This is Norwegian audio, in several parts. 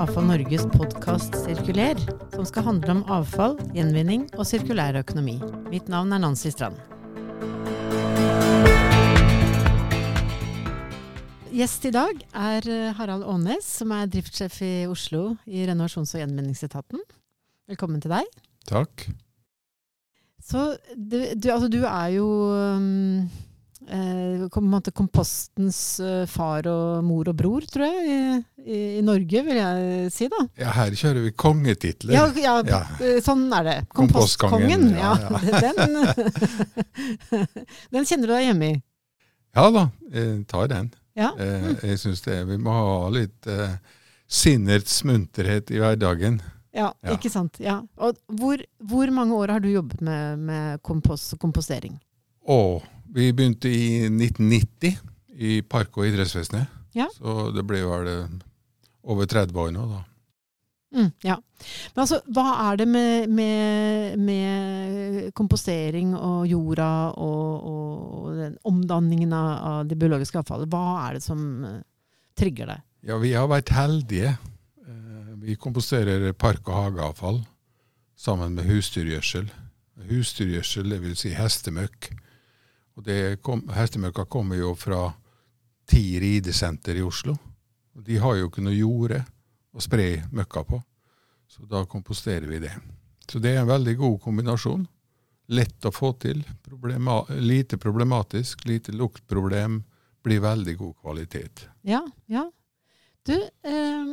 Avfall Norges podkast Sirkuler, som skal handle om avfall, gjenvinning og sirkulær økonomi. Mitt navn er Nancy Strand. Gjest i dag er eh, Harald Aanes, som er driftssjef i Oslo i renovasjons- og gjenvinningsetaten. Velkommen til deg. Takk. Så du, du, altså, du er jo um, eh, kompostens eh, far og mor og bror, tror jeg, i, i, Norge, vil jeg si, da. Ja, her kjører vi kongetitler. Ja, ja, Ja. eh, sånn er det. Kompostkongen. Ja, Den, den kjenner du deg hjemme i. Ja da, jeg tar den. Ja. Eh, Jeg syns det. Vi må ha litt eh, sinnets munterhet i hverdagen. Ja, Ja. ikke sant. Ja. Og hvor, hvor mange år har du jobbet med, med kompost og kompostering? Og vi begynte i 1990 i Park- og idrettsvesenet. Ja. Så det ble vel over 30 år nå, da. Mm, ja. Men altså, hva er det med, med, med kompostering og jorda og, og den omdanningen av, det biologiske avfallet? Hva er det som eh, trigger det? Ja, vi har vært heldige. Eh, Vi komposterer park- og hageavfall sammen med husdyrgjødsel. Husdyrgjødsel, det vil si hestemøkk. Og kom, hestemøkka kommer jo fra ti ridesenter i Oslo. Og de har jo ikke noe jorde å spre møkka på, så da komposterer vi det. Så det er en veldig god kombinasjon. Lett å få til. Problema lite problematisk, lite luktproblem. Blir veldig god kvalitet. Ja, ja. Du, eh,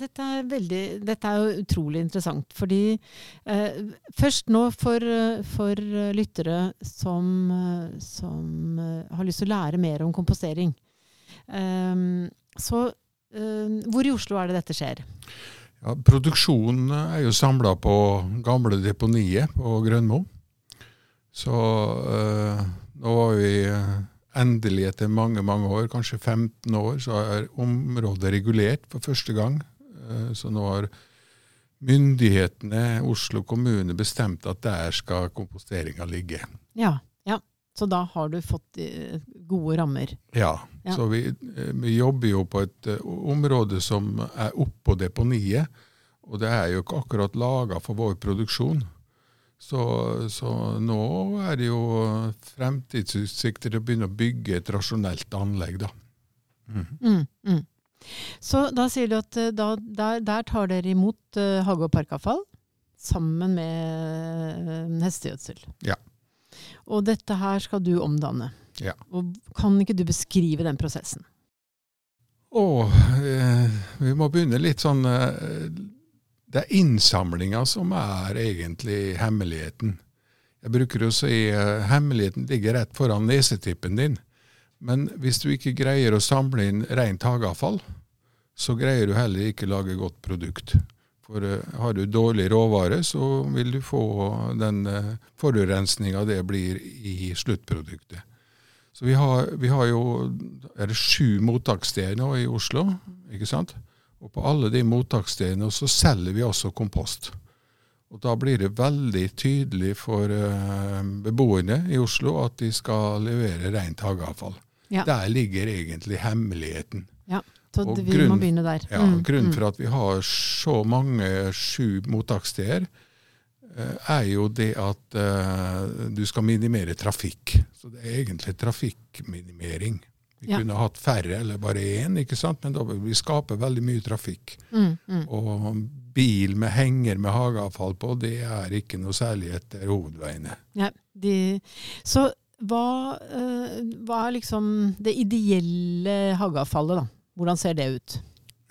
dette, er veldig, dette er jo utrolig interessant. Fordi eh, først nå for, eh, for eh, lyttere som, eh, som eh, har lyst til å lære mer om kompostering. Eh, så eh, hvor i Oslo er det dette skjer? Ja, produksjonen er jo samla på gamle deponiet på Grønmo. Så øh, nå var vi øh, endelig etter mange mange år, kanskje 15 år, så er området regulert for første gang. Eh, så nå har myndighetene, Oslo kommune, bestemt at der skal komposteringa ligge. Ja, ja. Så da har du fått eh, gode rammer. Ja, Ja. så vi, eh, vi jobber jo på et område som er oppå deponiet, og det er jo ikke akkurat laga for vår produksjon. Så, så nå er det jo fremtidsutsikter til å begynne å bygge et rasjonelt anlegg, da. Mhm. Mm, mm. Så da sier du at eh, da, der, der tar dere imot uh, hage- og parkavfall sammen med uh, hestegjødsel. Ja. Og dette her skal du omdanne. Ja. Og kan ikke du beskrive den prosessen? Og eh, vi må begynne litt sånn eh, Det er innsamlinga som er egentlig hemmeligheten. Jeg bruker å si eh, hemmeligheten ligger rett foran nesetippen din. Men hvis du ikke greier å samle inn rent hageavfall, så greier du heller ikke lage godt produkt. For eh, har du dårlig råvare, så vil du få den uh, forurensninga det blir i sluttproduktet. Så vi har, vi har jo er det sju mottakssteder nå i Oslo. ikke sant? Og på alle de mottaksstedene så selger vi også kompost. Og da blir det veldig tydelig for eh, beboerne i Oslo at de skal levere rent hageavfall. Ja. Der ligger egentlig hemmeligheten. Ja, Så Og vi må begynne der. Ja, Mm, Grunnen mm. for at vi har så mange sju mottakssteder, eh, er jo det at eh, du skal minimere trafikk. Så det er egentlig trafikkminimering. Vi Ja. kunne hatt færre eller bare én, ikke sant? men da vil vi skape veldig mye trafikk. Mm, mm. Og bil med henger med hageavfall på, det er ikke noe særlig etter hovedveiene. Ja, de, så hva, eh, hva er liksom det ideelle hageavfallet, da? Hvordan ser det ut?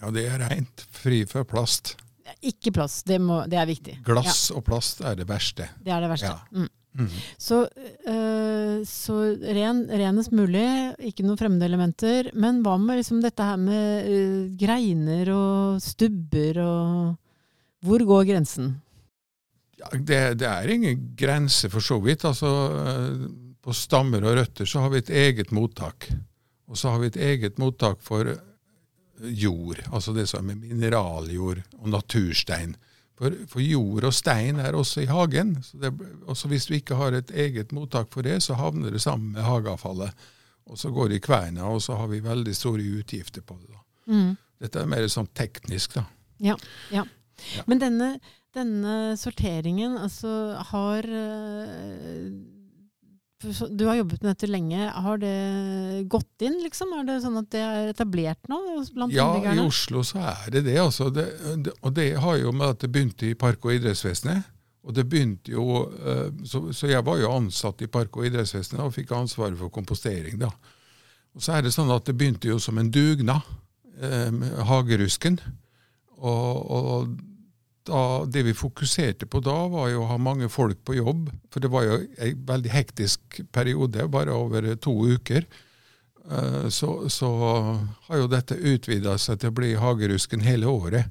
Ja, det er rent. Fri for plast. Ikke plast, det, må, det er viktig. Glass og plast er det verste. Det er det verste. Ja. Mm. Mm. Så, øh, så ren, renest mulig, ikke noen fremmede elementer. Men hva med liksom dette her med øh, greiner og stubber og Hvor går grensen? Ja, det, det er ingen grense for så vidt. Altså, eh, på stammer og røtter så har vi et eget mottak. Og så har vi et eget mottak for jord, altså det som er mineraljord og naturstein. For, for jord og stein er også i hagen. Så det, også hvis du ikke har et eget mottak for det, så havner det sammen med hageavfallet. Og så går det i kverna, og så har vi veldig store utgifter på det. Mm. Dette er mer sånn teknisk, da. Ja, ja. Ja. Men denne, denne sorteringen, altså har eh, Du har jobbet med dette lenge. Har det gått inn, liksom? Er det sånn at det er etablert nå blant Ja, i? Oslo så er det det. altså. Det, det, og det har jo med at det begynte i Park- og idrettsvesenet. Og det begynte jo, eh, så, så jeg var jo ansatt i Park- og idrettsvesenet og fikk ansvaret for kompostering. da. Og så er det sånn at det begynte jo som en dugnad, eh, hagerusken. Og, og da, det vi fokuserte på da, var jo å ha mange folk på jobb. For det var jo en veldig hektisk periode, bare over to uker. Eh, Så, så har jo dette utvida seg til å bli hagerusken hele året.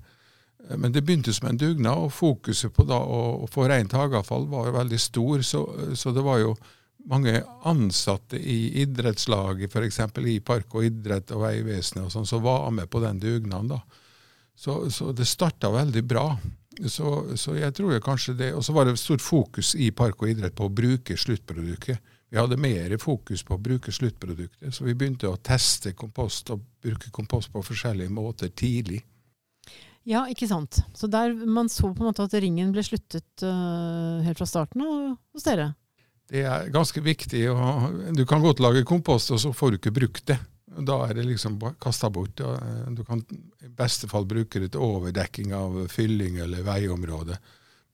Eh, Men det begynte som en dugnad, og fokuset på da å få rent hageavfall var jo veldig stor. Så, så det var jo mange ansatte i idrettslaget, f.eks. i Park og idrett og Vegvesenet, og sånn, som var med på den dugnaden. da. Så, så det starta veldig bra. Så, så jeg tror jeg kanskje det, Og så var det stort fokus i Park og idrett på å bruke sluttproduktet. Vi hadde mer fokus på å bruke sluttproduktet, så vi begynte å teste kompost og bruke kompost på forskjellige måter tidlig. Ja, ikke sant. Så der man så på en måte at ringen ble sluttet uh, helt fra starten av hos dere. Det er ganske viktig. å- Du kan godt lage kompost, og så får du ikke brukt det. Da er det liksom kasta bort. Du kan i beste fall bruke det til overdekking av fylling eller veiområde.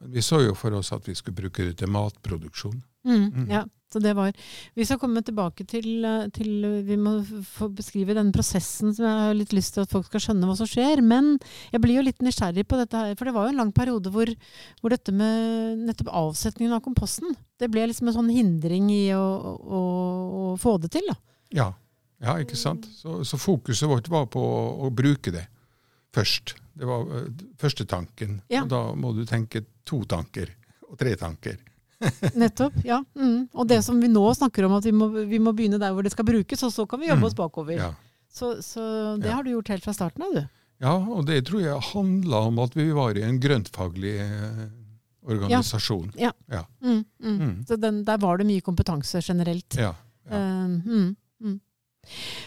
Men vi så jo for oss at vi skulle bruke det til matproduksjon. Mm, Mm. Ja, så det var Vi skal komme tilbake til, til Vi må få beskrive den prosessen som jeg har litt lyst til at folk skal skjønne hva som skjer. Men jeg blir jo litt nysgjerrig på dette her, for det var jo en lang periode hvor, hvor dette med nettopp avsetningen av komposten Det ble liksom en sånn hindring i å, å, å få det til, da. Ja, ja ikke sant? Så, så fokuset vårt var på å, å bruke det først. Det var uh, første tanken. Ja. Og da må du tenke to tanker og tre tanker. Nettopp. ja. Mm. Og det som vi nå snakker om, at vi må, vi må begynne der hvor det skal brukes, og så kan vi jobbe Mm. oss bakover. Ja. Så, så det Ja. har du gjort helt fra starten av, du. Ja, og det tror jeg handla om at vi var i en grøntfaglig eh, organisasjon. Mm, mm. Mm. Så den, der var det mye kompetanse generelt. Ja. ja. Uh, mm, mm.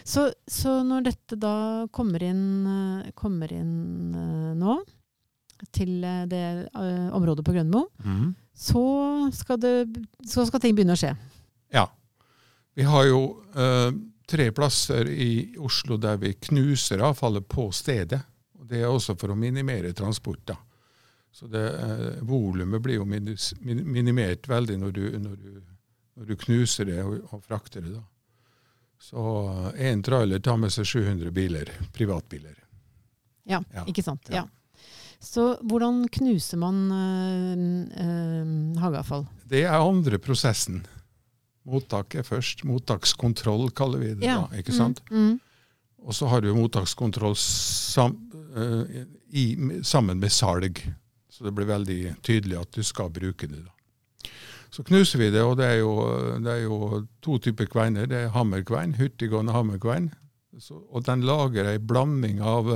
Så, så når dette da kommer inn, eh, kommer inn eh, nå, til eh, det området på Grønmo, mm. så skal, det, så skal ting begynne å skje. ja. Vi har jo eh, tre plasser i Oslo der vi knuser avfallet på stedet. Det er også for å minimere transport. da. Så det, eh, Volumet blir jo minimert veldig når du, når, du, når du knuser det og, og frakter det. da. Så én trailer tar med seg 700 biler, privatbiler. Ja, Ja, ikke sant? ja. Ja. Så hvordan knuser man øh, øh, hageavfall? Det er andre prosessen. Mottak er først. Mottakskontroll kaller vi det. da, ikke sant? Mm, mm. Og så har du mottakskontroll sam, øh, i, sammen med salg. Så det blir veldig tydelig at du skal bruke det. da. Så knuser vi det, og det er jo, det er jo to typer kveiner. Det er hammerkvein, hurtiggående hammerkvein. Så, og den lager ei blanding av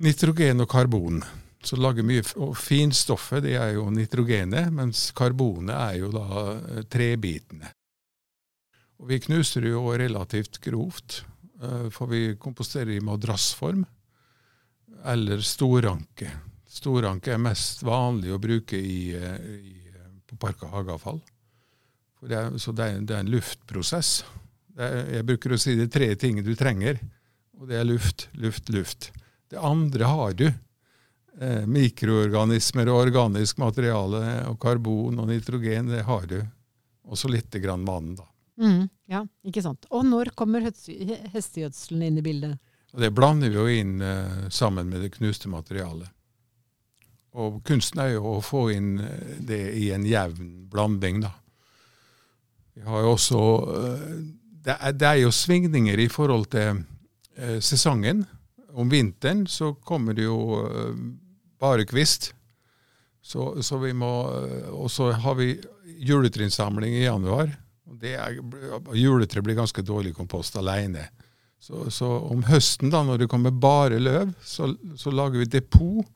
nitrogen og karbon. Så lager mye, og Finstoffet det er jo nitrogenet, mens karbonet er jo da eh, trebitene. Og Vi knuser det jo relativt grovt. Eh, For vi komposterer i madrassform eller storanke. Storanke er mest vanlig å bruke i, eh, i, på park- og hageavfall. For det er, så det er, det er en luftprosess. Det er, jeg bruker å si det er tre ting du trenger, og det er luft, luft, luft. Det andre har du. Eh, mikroorganismer og organisk materiale og karbon og nitrogen, det har du. Og så lite grann vann, da. Mm, ja, ikke sant. Og når kommer hestegjødselen inn i bildet? Det blander vi jo inn eh, sammen med det knuste materialet. Og kunsten er jo å få inn eh, det i en jevn blanding, da. Vi har jo også eh, det, er, det er jo svingninger i forhold til eh, sesongen. Om vinteren så kommer det jo bare kvist. Så, så vi må Og så har vi juletrinnsamling i januar. Det er, juletre blir ganske dårlig kompost alene. Så, så om høsten, da, når det kommer bare løv, så, så lager vi depot.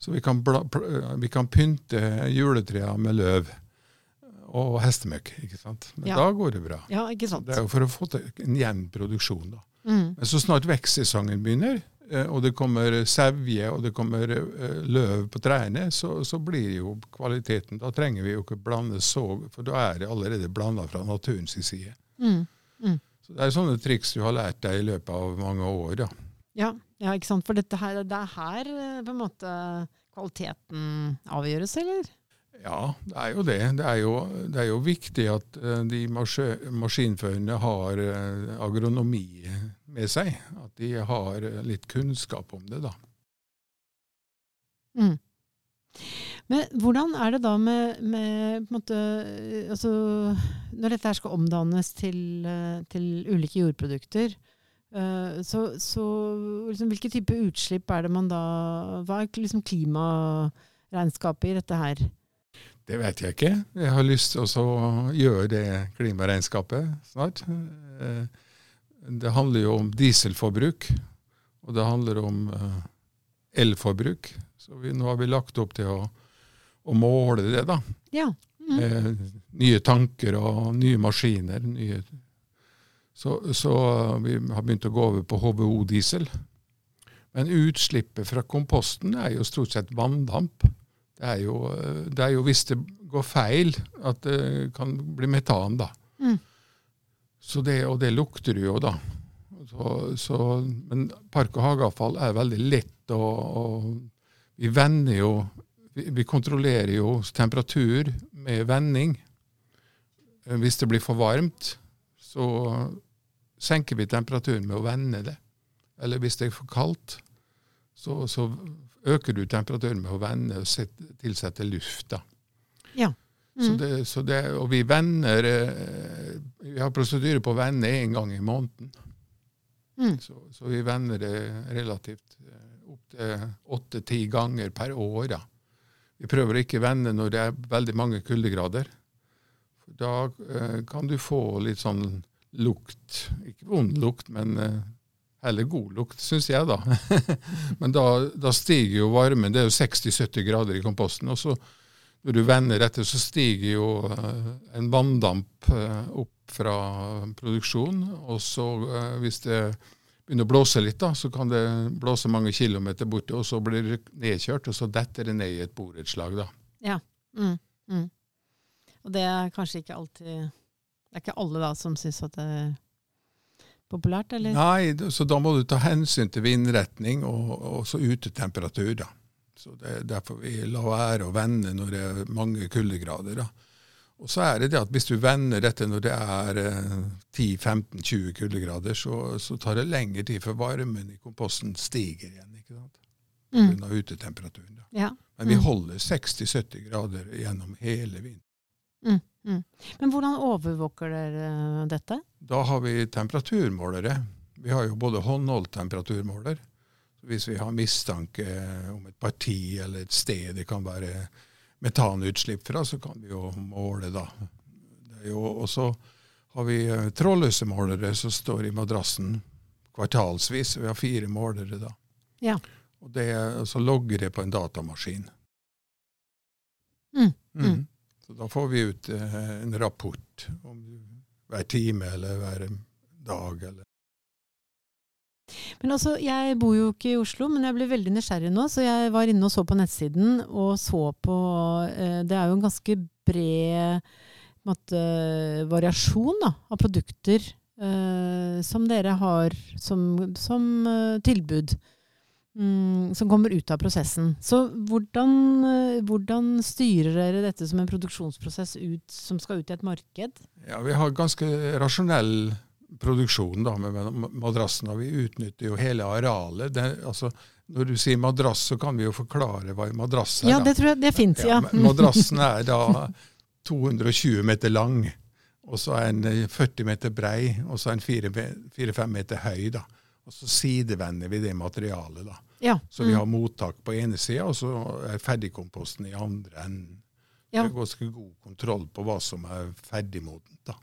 Så vi kan, bla, vi kan pynte juletrærne med løv og hestemøkk. ikke sant? Men Ja. da går det bra. Ja, ikke sant. Det er jo for å få til en jevn produksjon. da. Mm. Men så snart vekstsesongen begynner, eh, og det kommer sevje og det kommer eh, løv på trærne, så, så, blir jo kvaliteten Da trenger vi jo ikke blande så, for da er det allerede blanda fra naturens side. Mm. Mm. Så Det er sånne triks du har lært deg i løpet av mange år. da. Ja, ja ikke sant. For dette her, det er her på en måte kvaliteten avgjøres, eller? Ja, det er jo det. Det er jo, det er jo viktig at uh, de maskinførende har uh, agronomi med seg. At de har litt kunnskap om det, da. Mm. Men hvordan er det da med, med måte, altså, Når dette her skal omdannes til, til ulike jordprodukter, så, så liksom, hvilke type utslipp er det man da Hva er liksom klimaregnskapet i dette her? Det vet jeg ikke. Jeg har lyst til å gjøre det klimaregnskapet snart. Eh, det handler jo om dieselforbruk, og det handler om eh, elforbruk. Så vi, nå har vi lagt opp til å, å måle det, da. Ja. Mm. nye tanker og nye maskiner. Nye. Så, så, vi har begynt å gå over på HVO-diesel. Men utslippet fra komposten er jo stort sett vanndamp. Det er, jo, det er jo hvis det går feil, at det kan bli metan, da. Mm. Så det, og det lukter du jo, da. Så, så, men park- og hageavfall er veldig lett, og, og vi vender jo vi, vi, kontrollerer jo temperatur med vending. Hvis det blir for varmt, så senker vi temperaturen med å vende det. Eller hvis det er for kaldt, så, så øker du temperaturen med å vende og tilsette luft. Ja. Mm. Så det, så det, og vi vender eh, Vi har prosedyre på å vende én gang i måneden. Mm. Så, så, vi vender det relativt opptil opp til åtte-ti ganger per år. Da. Vi prøver ikke å vende når det er veldig mange kuldegrader. Da eh, kan du få litt sånn lukt. Ikke vond lukt, men eh, Heller god lukt, syns jeg, da. Men da, da, stiger jo varmen. Det er jo 60-70 grader i komposten. Og så når du vender etter, så stiger jo uh, en vanndamp uh, opp fra produksjonen. Og så hvis det begynner å blåse litt, da, så kan det blåse mange kilometer borte, og så blir det nedkjørt, og så detter det ned i et borettslag, da. Ja. Mm, mm. Og det er kanskje ikke alltid Det er ikke alle da som syns at det er populært, eller? Nei, så da må du ta hensyn til vindretning og også utetemperatur. da. Så Det er derfor vi lar være å vende når det er mange kuldegrader. da. Og så er det det at Hvis du vender dette når det er 10-15-20 eh, kuldegrader, så, så, tar det lengre tid før varmen i komposten stiger igjen. ikke sant? Mm. Pga. utetemperaturen. Da. Ja. Men vi mm. holder 60-70 grader gjennom hele vinteren. Mm. Mm. Men hvordan overvåker dere eh, dette? Da har vi temperaturmålere. Vi har jo både håndholdt temperaturmåler. Hvis vi har mistanke om et parti eller et sted det kan være metanutslipp fra, så kan vi jo måle da. Og så har vi eh, trådløse målere som står i madrassen kvartalsvis. Vi har fire målere da. Ja. Og det, så logger det på en datamaskin. Mm. Mm. Så da får vi ut eh, en rapport hver time eller hver dag. Eller. Men altså, Jeg bor jo ikke i Oslo, men jeg ble veldig nysgjerrig nå. Så jeg var inne og så på nettsiden, og så på eh, Det er jo en ganske bred måte, variasjon da, av produkter eh, som dere har som, som uh, tilbud mm, som kommer ut av prosessen. Så hvordan, eh, hvordan, styrer dere dette som en produksjonsprosess ut, som skal ut i et marked? Ja, Vi har ganske rasjonell produksjon da, med madrassen, og vi utnytter jo hele arealet. Det, altså, når du sier madrass, så kan vi jo forklare hva en madrass er. Ja, det tror jeg det er fint, ja. ja madrassen er da 220 meter lang, og så er den 40 meter brei, og så er den 4-5 meter høy. da. Og så sidevender vi det materialet. da. Ja. Så vi har mm. mottak på ene sida, og så er ferdigkomposten i andre enden. Ja. Det er ganske god kontroll på hva som er ferdigmodent. da.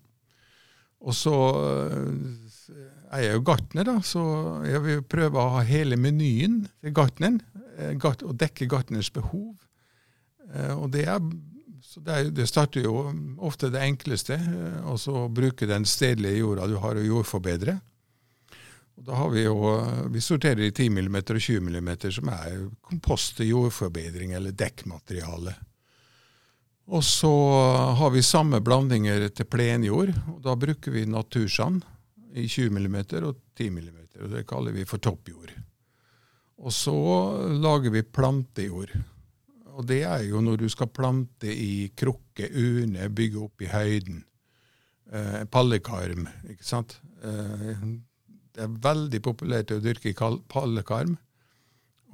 Og så eh, er jeg jo gartner, da, så jeg vil prøve å ha hele menyen til gartneren. Eh, og dekke gartners behov. Eh, og det er så det, er, det, starter jo ofte det enkleste, og så bruke den stedlige jorda du har, og jordforbedre. Og da har Vi jo, vi sorterer i 10 mm og 20 mm, som er kompost til jordforbedring eller dekkmateriale. Og så har vi samme blandinger til plenjord. og Da bruker vi natursand i 20 mm og 10 mm. og Det kaller vi for toppjord. Og så lager vi plantejord. Og det er jo når du skal plante i krukke, urne, bygge opp i høyden. Eh, pallekarm, ikke sant. Eh, det er veldig populært å dyrke pallekarm.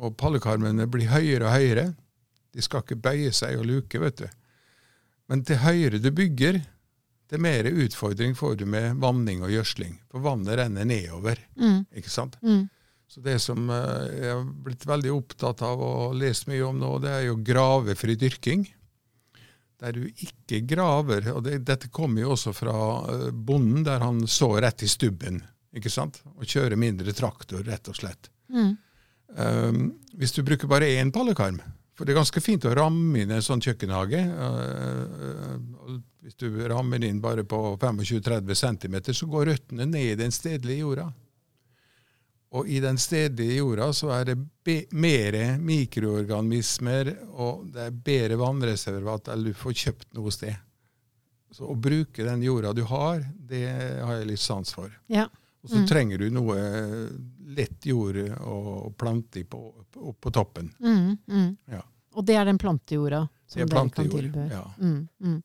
Og pallekarmene blir høyere og høyere. De skal ikke bøye seg og luke, vet du. Men til høyere du bygger, til mer utfordring får du med vanning og gjødsling. For vannet renner nedover. Mm. ikke sant? Mm. Så det som eh, jeg har blitt veldig opptatt av og lest mye om nå, det er jo gravefri dyrking. Der du ikke graver. Og det, dette kommer jo også fra eh, bonden, der han så rett i stubben. Ikke sant? Og kjøre mindre traktor, rett og slett. Mm. Um, hvis du bruker bare én pallekarm For det er ganske fint å ramme inn en sånn kjøkkenhage. Uh, uh, hvis du rammer inn bare på 25-30 cm, så går røttene ned i den stedlige jorda. Og i den stedlige jorda så er det mer mikroorganismer, og det er bedre vannreservat enn du får kjøpt noe sted. Så å bruke den jorda du har, det har jeg litt sans for. Ja. Og så Mm. trenger du noe lett jord å plante på, opp på toppen. Mm, mm. Ja. Og det er den plantejorda som Det er dere kan tilby? Ja. Mm, mm.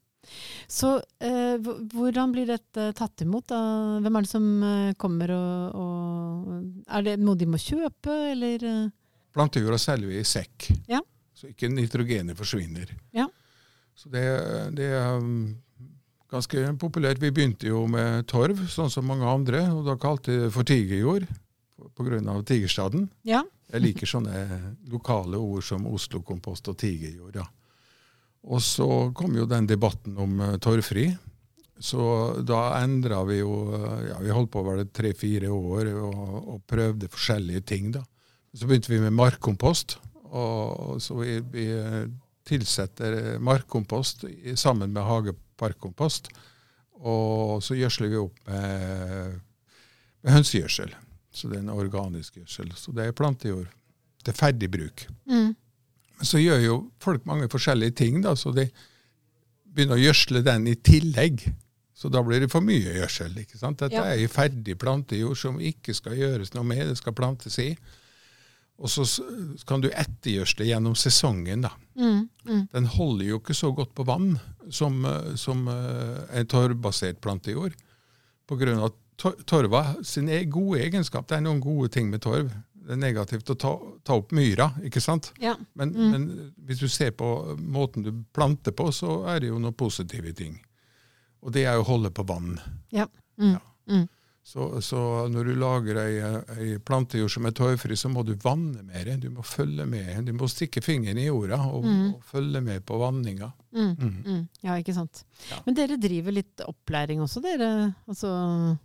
Så eh, hvordan blir dette tatt imot? da? Hvem er det som eh, kommer og, og Er det noe de må kjøpe, eller? eh? Plantejorda selger vi i sekk, Ja. så ikke nitrogenet forsvinner. Ja. Så det, det um, ganske populært. Vi begynte jo med torv, sånn som mange andre, og da kalte vi det for tigerjord pga. tigerstaden. Ja. Jeg liker sånne lokale ord som Oslo-kompost og tigerjord. Ja. Og så kom jo den debatten om uh, torvfri. Så da endra vi jo uh, ja, Vi holdt på å være tre-fire år og, og prøvde forskjellige ting. da. Så begynte vi med markkompost. Og så vi, vi uh, tilsetter markkompost sammen med hageparkkompost. Og så gjødsler vi opp med, med hønsegjødsel. Så det er en organisk gjødsel. Så det er plantejord til ferdig bruk. Mm. Men så gjør jo folk mange forskjellige ting, da, så de begynner å gjødsle den i tillegg. Så da blir det for mye gjødsel. ikke sant? Dette Ja. er jo ferdig plantejord som ikke skal gjøres noe med, det skal plantes i. Og så kan du ettergjødsle gjennom sesongen. da. Mm. Mm. Den holder jo ikke så godt på vann som, eh, som eh, en torvbasert plantejord. På grunn av at tor- torva sin e- gode egenskap. Det er noen gode ting med torv. Det er negativt å ta, ta opp myra, ikke sant? Ja. Men, Mm. men hvis du ser på måten du planter på, så er det jo noen positive ting. Og det er jo å holde på vann. Mm. Ja. Mm. Så, så når du lager ei, ei plantejord som er tørrfri, så må du vanne mer. Du må følge med. Du må stikke fingeren i jorda og, Mm. og følge med på vanninga. Mm. Mm. Mm. Ja, ikke sant. Ja. Men dere driver litt opplæring også, dere? Altså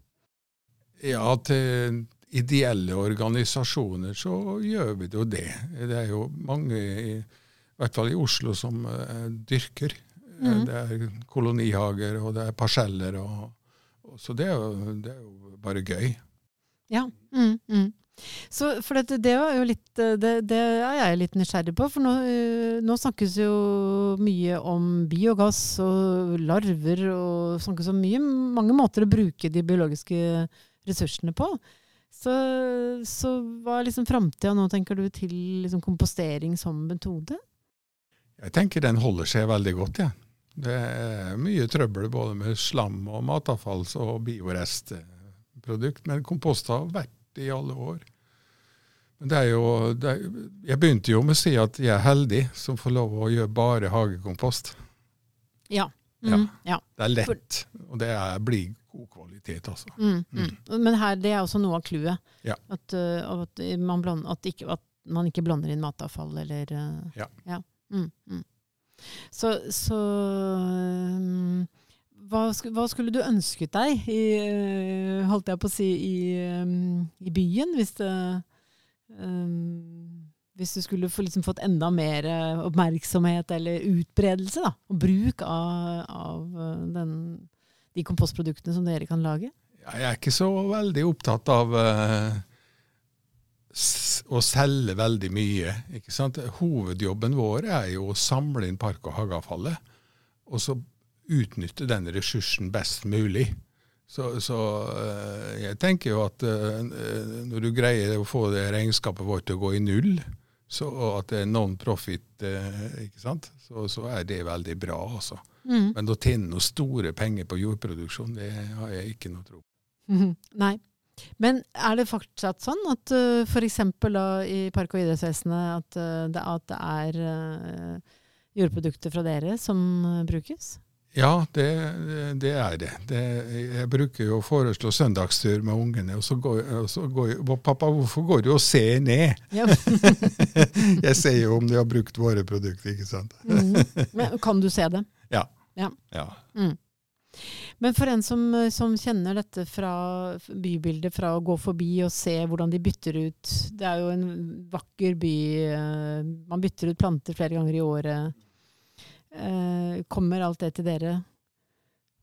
Ja, til ideelle organisasjoner så gjør vi det jo det. Det er jo mange, i, i hvert fall i Oslo, som uh, dyrker. Mhm. Det er kolonihager, og det er parseller. Og, så det er, jo, det er jo bare gøy. Ja. Mm, mm. Så, for det, det litt eh, det, det er jeg litt nysgjerrig på. For nå, eh, nå snakkes jo mye om biogass og larver, og snakkes om mye, mange måter å bruke de biologiske ressursene på. Så, så hva er liksom framtida nå, tenker du, til liksom kompostering som metode? Jeg tenker den holder seg veldig godt, jeg. Ja. Det er mye trøbbel både med slam og matavfalls- og biorestprodukt, men kompost har vært i alle år. Men det er jo, det er, jeg begynte jo med å si at jeg er heldig som får lov å gjøre bare hagekompost. Ja. Ja. Mm, ja. Det er lett, og det er, blir god kvalitet, altså. Mm, mm. Men her, det er også noe av clouet. Ja. At, uh, at, man at, ikke- at man ikke blander inn matavfall eller uh, Ja. Mm, mm. Så, så um, hva, hva skulle du ønsket deg, i, uh, holdt jeg på å si, i, um, i byen, hvis det um, hvis du skulle få, liksom, fått enda mer uh, oppmerksomhet eller utbredelse da, og bruk av, av uh, den, de kompostproduktene som dere kan lage? Jeg er ikke så veldig opptatt av uh, å selge veldig mye. ikke sant? Hovedjobben vår er jo å samle inn park- og hageavfallet, og så utnytte den ressursen best mulig. Så, så uh, jeg tenker jo at uh, når du greier å få det regnskapet vårt til å gå i null, så, og at det er non-profit, ikke sant, så, så, er det veldig bra. altså. Mm. Men å tjene noen store penger på jordproduksjon, det har jeg ikke noe tro på. Mm. Nei. Men er det fortsatt sånn at uh, f.eks. i Park- og idrettsvesenet at, uh, det, at det er uh, jordprodukter fra dere som brukes? Ja, det, det er det. det. Jeg bruker jo å foreslå søndagstur med ungene. Og så går, og så går 'Pappa, hvorfor går du og ser ned?' Ja. jeg ser jo om de har brukt våre produkter, ikke sant. mm. Men kan du se det? Ja. ja. ja. Mm. Men for en som, som, kjenner dette fra bybildet, fra å gå forbi og se hvordan de bytter ut Det er jo en vakker by. Eh, man bytter ut planter flere ganger i året. Eh, kommer alt det til dere,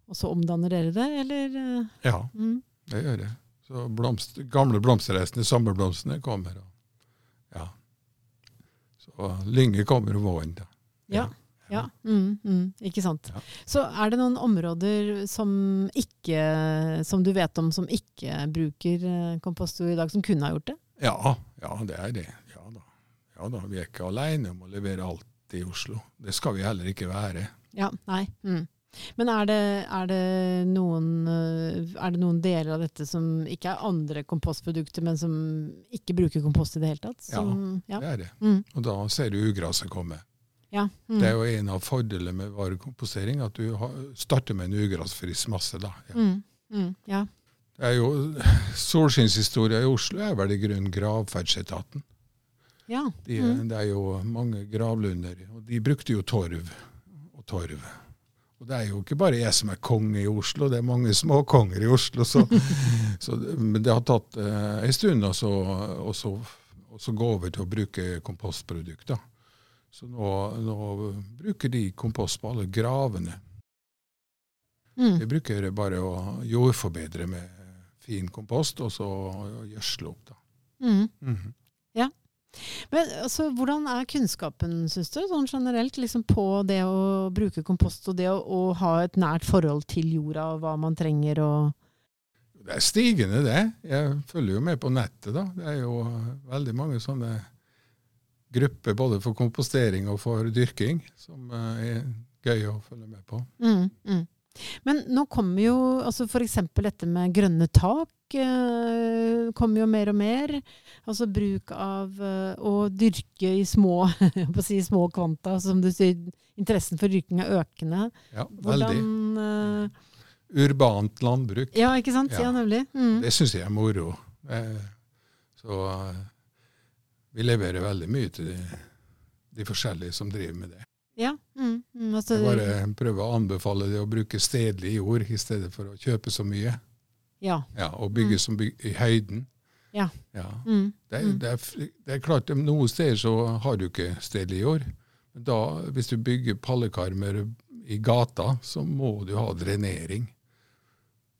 og så omdanner dere det, eller? Eh? Ja, mm. det gjør det. Så blomst, gamle blomsterrestene, sommerblomstene, kommer. Og, ja. Så lynge kommer om våren. da. Ja. Ja, mm, mm, ikke sant. Ja. Så er det noen områder som, ikke, som du vet om som ikke bruker eh, i dag, som kunne ha gjort det? Ja, ja det er det. Ja da. ja da. Vi er ikke alene om å levere alt i Oslo. Det skal vi heller ikke være. Ja, nei. Mm. Men er det, er, det noen, eh, er det, noen, deler av dette som ikke er andre kompostprodukter, men som ikke bruker kompost i det hele tatt? Som, ja, det er det. Mm. Og da ser du ugraset komme. Ja. Mm. Det er jo en av fordelene med varekomposering, at du starter med en ugrasfrisk masse. da. Ja. Mm. mm. ja. Det er jo, Solskinnshistoria i Oslo er vel i grunnen gravferdsetaten. Ja. De, mm. Det er jo mange gravlunder, og de brukte jo torv og torv. Og det er jo ikke bare jeg som er konge i Oslo, det er mange småkonger i Oslo. Så, så, men det har tatt eh, en stund å gå over til å bruke kompostprodukter. Så nå, nå, bruker de kompost på alle gravene. Mm. De bruker bare å jordforbedre med fin kompost, og så gjødsle opp. da. Mm. Mm -hmm. Ja. Men altså, Hvordan er kunnskapen synes du, sånn generelt liksom på det å bruke kompost og det å, å, ha et nært forhold til jorda og hva man trenger? og... Det er stigende, det. Jeg følger jo med på nettet. da. Det er jo veldig mange sånne grupper både for kompostering og for dyrking som eh, er gøy å følge med på. Mm, mm. Men nå kommer jo altså f.eks. dette med grønne tak eh, kommer jo mer og mer. Altså bruk av eh, å dyrke i små, si, små kvanta. Som du sier, interessen for dyrking er økende. Ja, veldig. Hvordan, eh, Urbant landbruk. Ja, ikke sant? Ja, ja nemlig. Mm. Det syns jeg er moro. så eh, vi leverer veldig mye til de, de forskjellige som driver med det. Ja. Mm, mm, altså, jeg bare prøver å anbefale det å bruke stedlig jord i stedet for å kjøpe så mye. Ja. ja og bygge mm. som byg i høyden. Ja. ja. Mm, det, er, mm. det, er, det, er, klart, noen steder så har du ikke stedlig jord. Men da, hvis du bygger pallekarmer i gata, så må du ha drenering.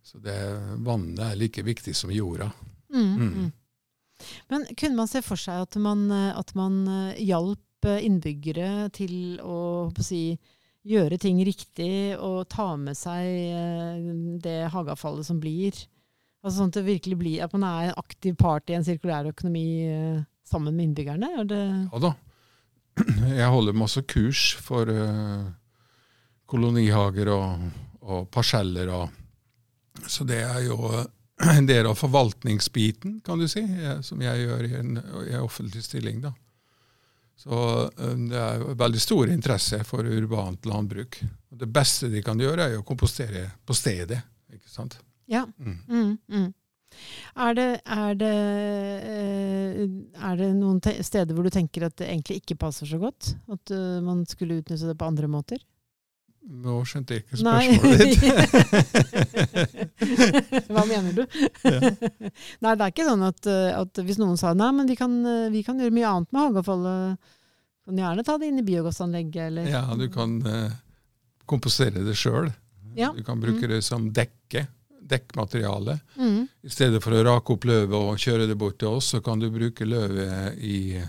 Så det, vannet er like viktig som jorda. Mm, Men kunne man se for seg at man, at man eh, hjalp innbyggere til å, å si, gjøre ting riktig og ta med seg eh, det hageavfallet som blir. Altså sånn at det virkelig blir at man er en aktiv part i en sirkulær økonomi eh, sammen med innbyggerne? Ja da. Jeg holder masse kurs for kolonihager og, og parseller. Og, så det er jo en del av forvaltningsbiten, kan du si, som jeg gjør i en, i en offentlig stilling. da. Så eh, det er veldig stor interesse for urbant landbruk. Og det beste de kan gjøre, er å kompostere på stedet. ikke sant? Ja. Mm. Mm, mm. Er, det, er, det, eh, er det, noen steder hvor du tenker at det egentlig ikke passer så godt? At man skulle utnytte det på andre måter? Nå skjønte jeg ikke spørsmålet ditt. Hva mener du? Ja. Nei, det er ikke sånn at, at, hvis noen sa nei, men vi kan, vi kan gjøre mye annet med hageavfallet. Kan gjerne ta det inn i biogassanlegget, eller Ja, du kan uh, kompostere det sjøl. Ja. Du kan bruke mm. det som dekke dekkmateriale. Mm. I stedet for å rake opp løvet og kjøre det bort til oss, så kan du bruke løvet i,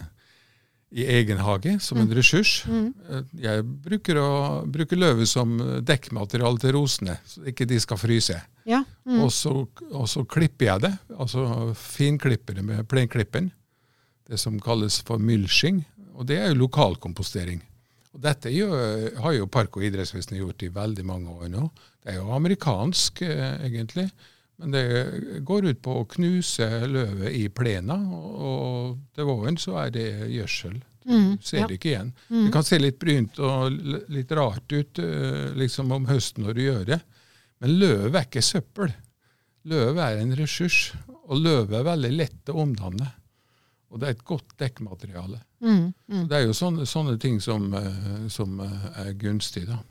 i egen hage som en Mm. ressurs. Mm. Eh, Jeg bruker å bruke løvet som dekkmateriale til rosene, så ikke de skal fryse. Ja. Mm. Og, så, og så klipper jeg det, altså finklipper det med plenklippen. Det som kalles for mylsing. Og det er jo lokalkompostering. Og dette jo, har jo Park- og idrettsvesenet gjort i veldig mange år nå. Det er jo amerikansk, eh, egentlig. Men det går ut på å knuse løvet i plena, og, til våren så er det gjødsel. Mm. Ser Ja. det ikke igjen. Mm. Det kan se litt brynt og litt rart ut eh, liksom om høsten når du gjør det. Men løv er ikke søppel. Løv er en ressurs, og løv er veldig lett å omdanne. Og det er et godt dekkmateriale. Mm. Mm. Det er jo sånne, sånne ting som, eh, som eh, er gunstig, da.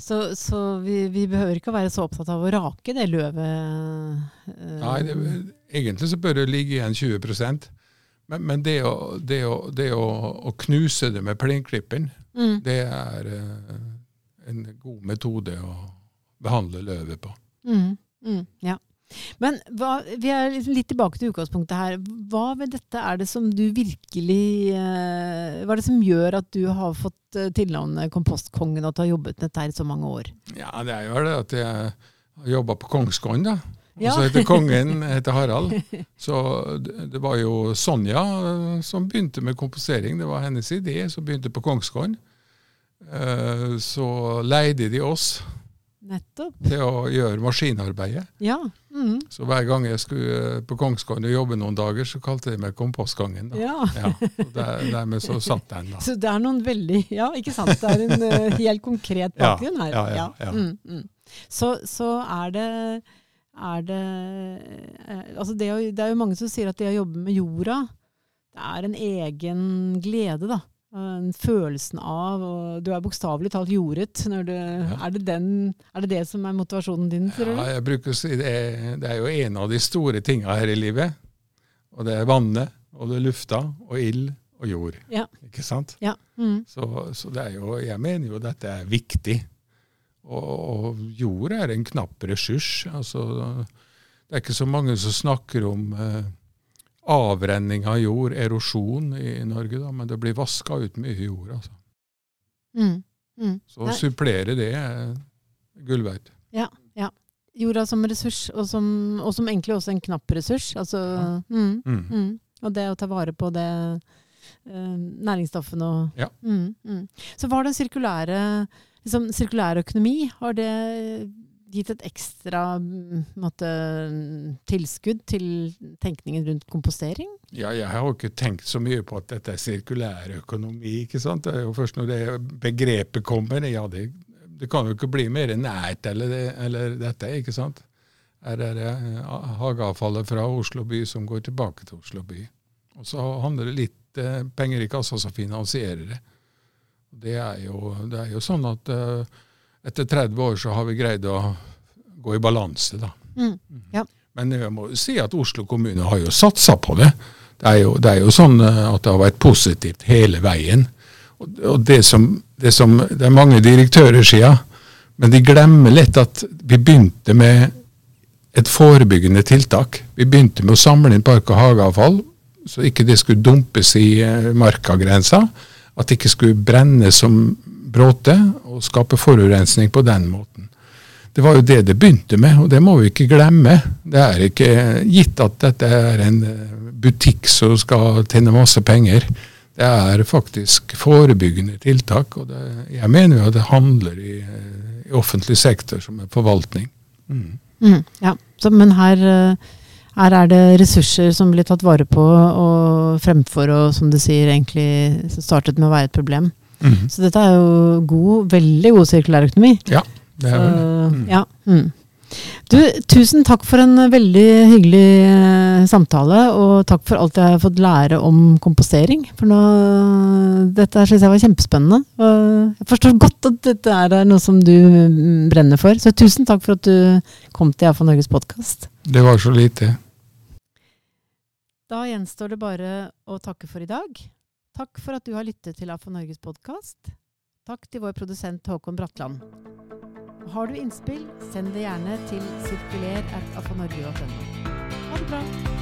Så, så vi, vi behøver ikke å være så opptatt av å rake det løvet? eh, Nei, det, egentlig så bør det ligge igjen 20 men, men det, å, det, å, det å, å knuse det med plenklipperen, mm. det er eh, en god metode å behandle løvet på. Mm. Mm. Ja. Men hva, vi er litt tilbake til utgangspunktet her. Hva ved dette er det som du virkelig eh, Hva er det som gjør at du har fått eh, tilnavnet Kompostkongen, og at du har jobbet med dette her i så mange år? Ja, det er jo det at jeg har jobba på Kongsgården, da. Og så heter kongen heter Harald. Så det, var jo Sonja eh, som begynte med kompostering. Det var hennes idé som begynte på Kongsgården. Så leide de oss Nettopp. til å gjøre maskinarbeidet. Ja. Mm. Så hver gang jeg skulle eh, på Kongsgården og jobbe noen dager, så kalte de meg Kompostgangen. Da. ja. Ja, der, dermed så satt den, da. Så det er noen veldig Ja, ikke sant. Det er en uh, helt konkret bakgrunn her. ja, ja, ja. Mm, mm. Så, så er det er det eh, Altså det, å- det er jo mange som sier at det å jobbe med jorda, det er en egen glede, da. En følelsen av og Du er bokstavelig talt jordet. Når du, er, det den, er det det som er motivasjonen din, tror du? Ja, jeg bruker å si det er, det er jo en av de store tinga her i livet. Og det er vannet, og det er lufta, og ild og jord. Ja. Ikke sant? Ja. Mm. Så, så det er jo, jeg mener jo dette er viktig. Og, og jord er en knapp ressurs. Altså, det er ikke så mange som snakker om eh, avrenning av jord, erosjon i Norge, da, men det blir vaska ut mye jord. Altså. Mm. Mm. Så å supplere det er gull verdt. Jorda som ressurs, og som, og som egentlig også en knapp ressurs. Altså, mm. Mm. Mm. Og det å ta vare på det uh, næringsstoffene og Ja. mm, mm. Så var den sirkulære liksom, sirkulær økonomi, har det gitt et ekstra måte, tilskudd til tenkningen rundt kompostering? Ja, jeg har jo ikke tenkt så mye på at dette er sirkulær økonomi. ikke sant? Det er jo først når det begrepet kommer, ja, det, det kan jo ikke bli mer nært eller, eller dette, ikke sant? Her er det eh, hageavfallet fra Oslo by som går tilbake til Oslo by. Og så handler det litt eh, penger i kassa som finansierer det. Det er jo, det er jo sånn at eh, etter 30 år så har vi greid å gå i balanse, da. Mm. Ja. Men jeg må si at Oslo kommune har jo satsa på det. Det er, jo, det er jo sånn eh, at det har vært positivt hele veien. Og, og det, som, det som Det er mange direktører sia, men de glemmer litt at vi begynte med et forebyggende tiltak. Vi begynte med å samle inn park- og hageavfall, så ikke det skulle dumpes i eh, markagrensa. At det ikke skulle brenne som bråte og skape forurensning på den måten. Det var jo det det begynte med, og det må vi ikke glemme. Det er ikke gitt at dette er en eh, butikk som skal tjene masse penger. Det er faktisk forebyggende tiltak, og det, jeg mener jo at det handler i, eh, i offentlig sektor som en forvaltning. Mm. Mm. Ja. Så, men her, eh, her er det ressurser som blir tatt vare på, og fremfor og som du sier, egentlig startet med å være et problem. Mhm. Så dette er jo god, veldig god sirkulærøkonomi. Det er vel det. Mm. ja. Mm. Du, tusen takk for en veldig hyggelig eh, samtale, og takk for alt jeg har fått lære om kompostering. For nå, dette syns jeg var kjempespennende. Og jeg forstår godt at dette er noe som du mm, brenner for. Så tusen takk for at du kom til Iallfall Norges podkast. Det var så lite. Da gjenstår det bare å takke for i dag. Takk for at du har lyttet til AFO Norges podkast. Takk til vår produsent Håkon Bratland. Har du innspill, send det gjerne til sirkuler.afonorge.no. Ha det bra!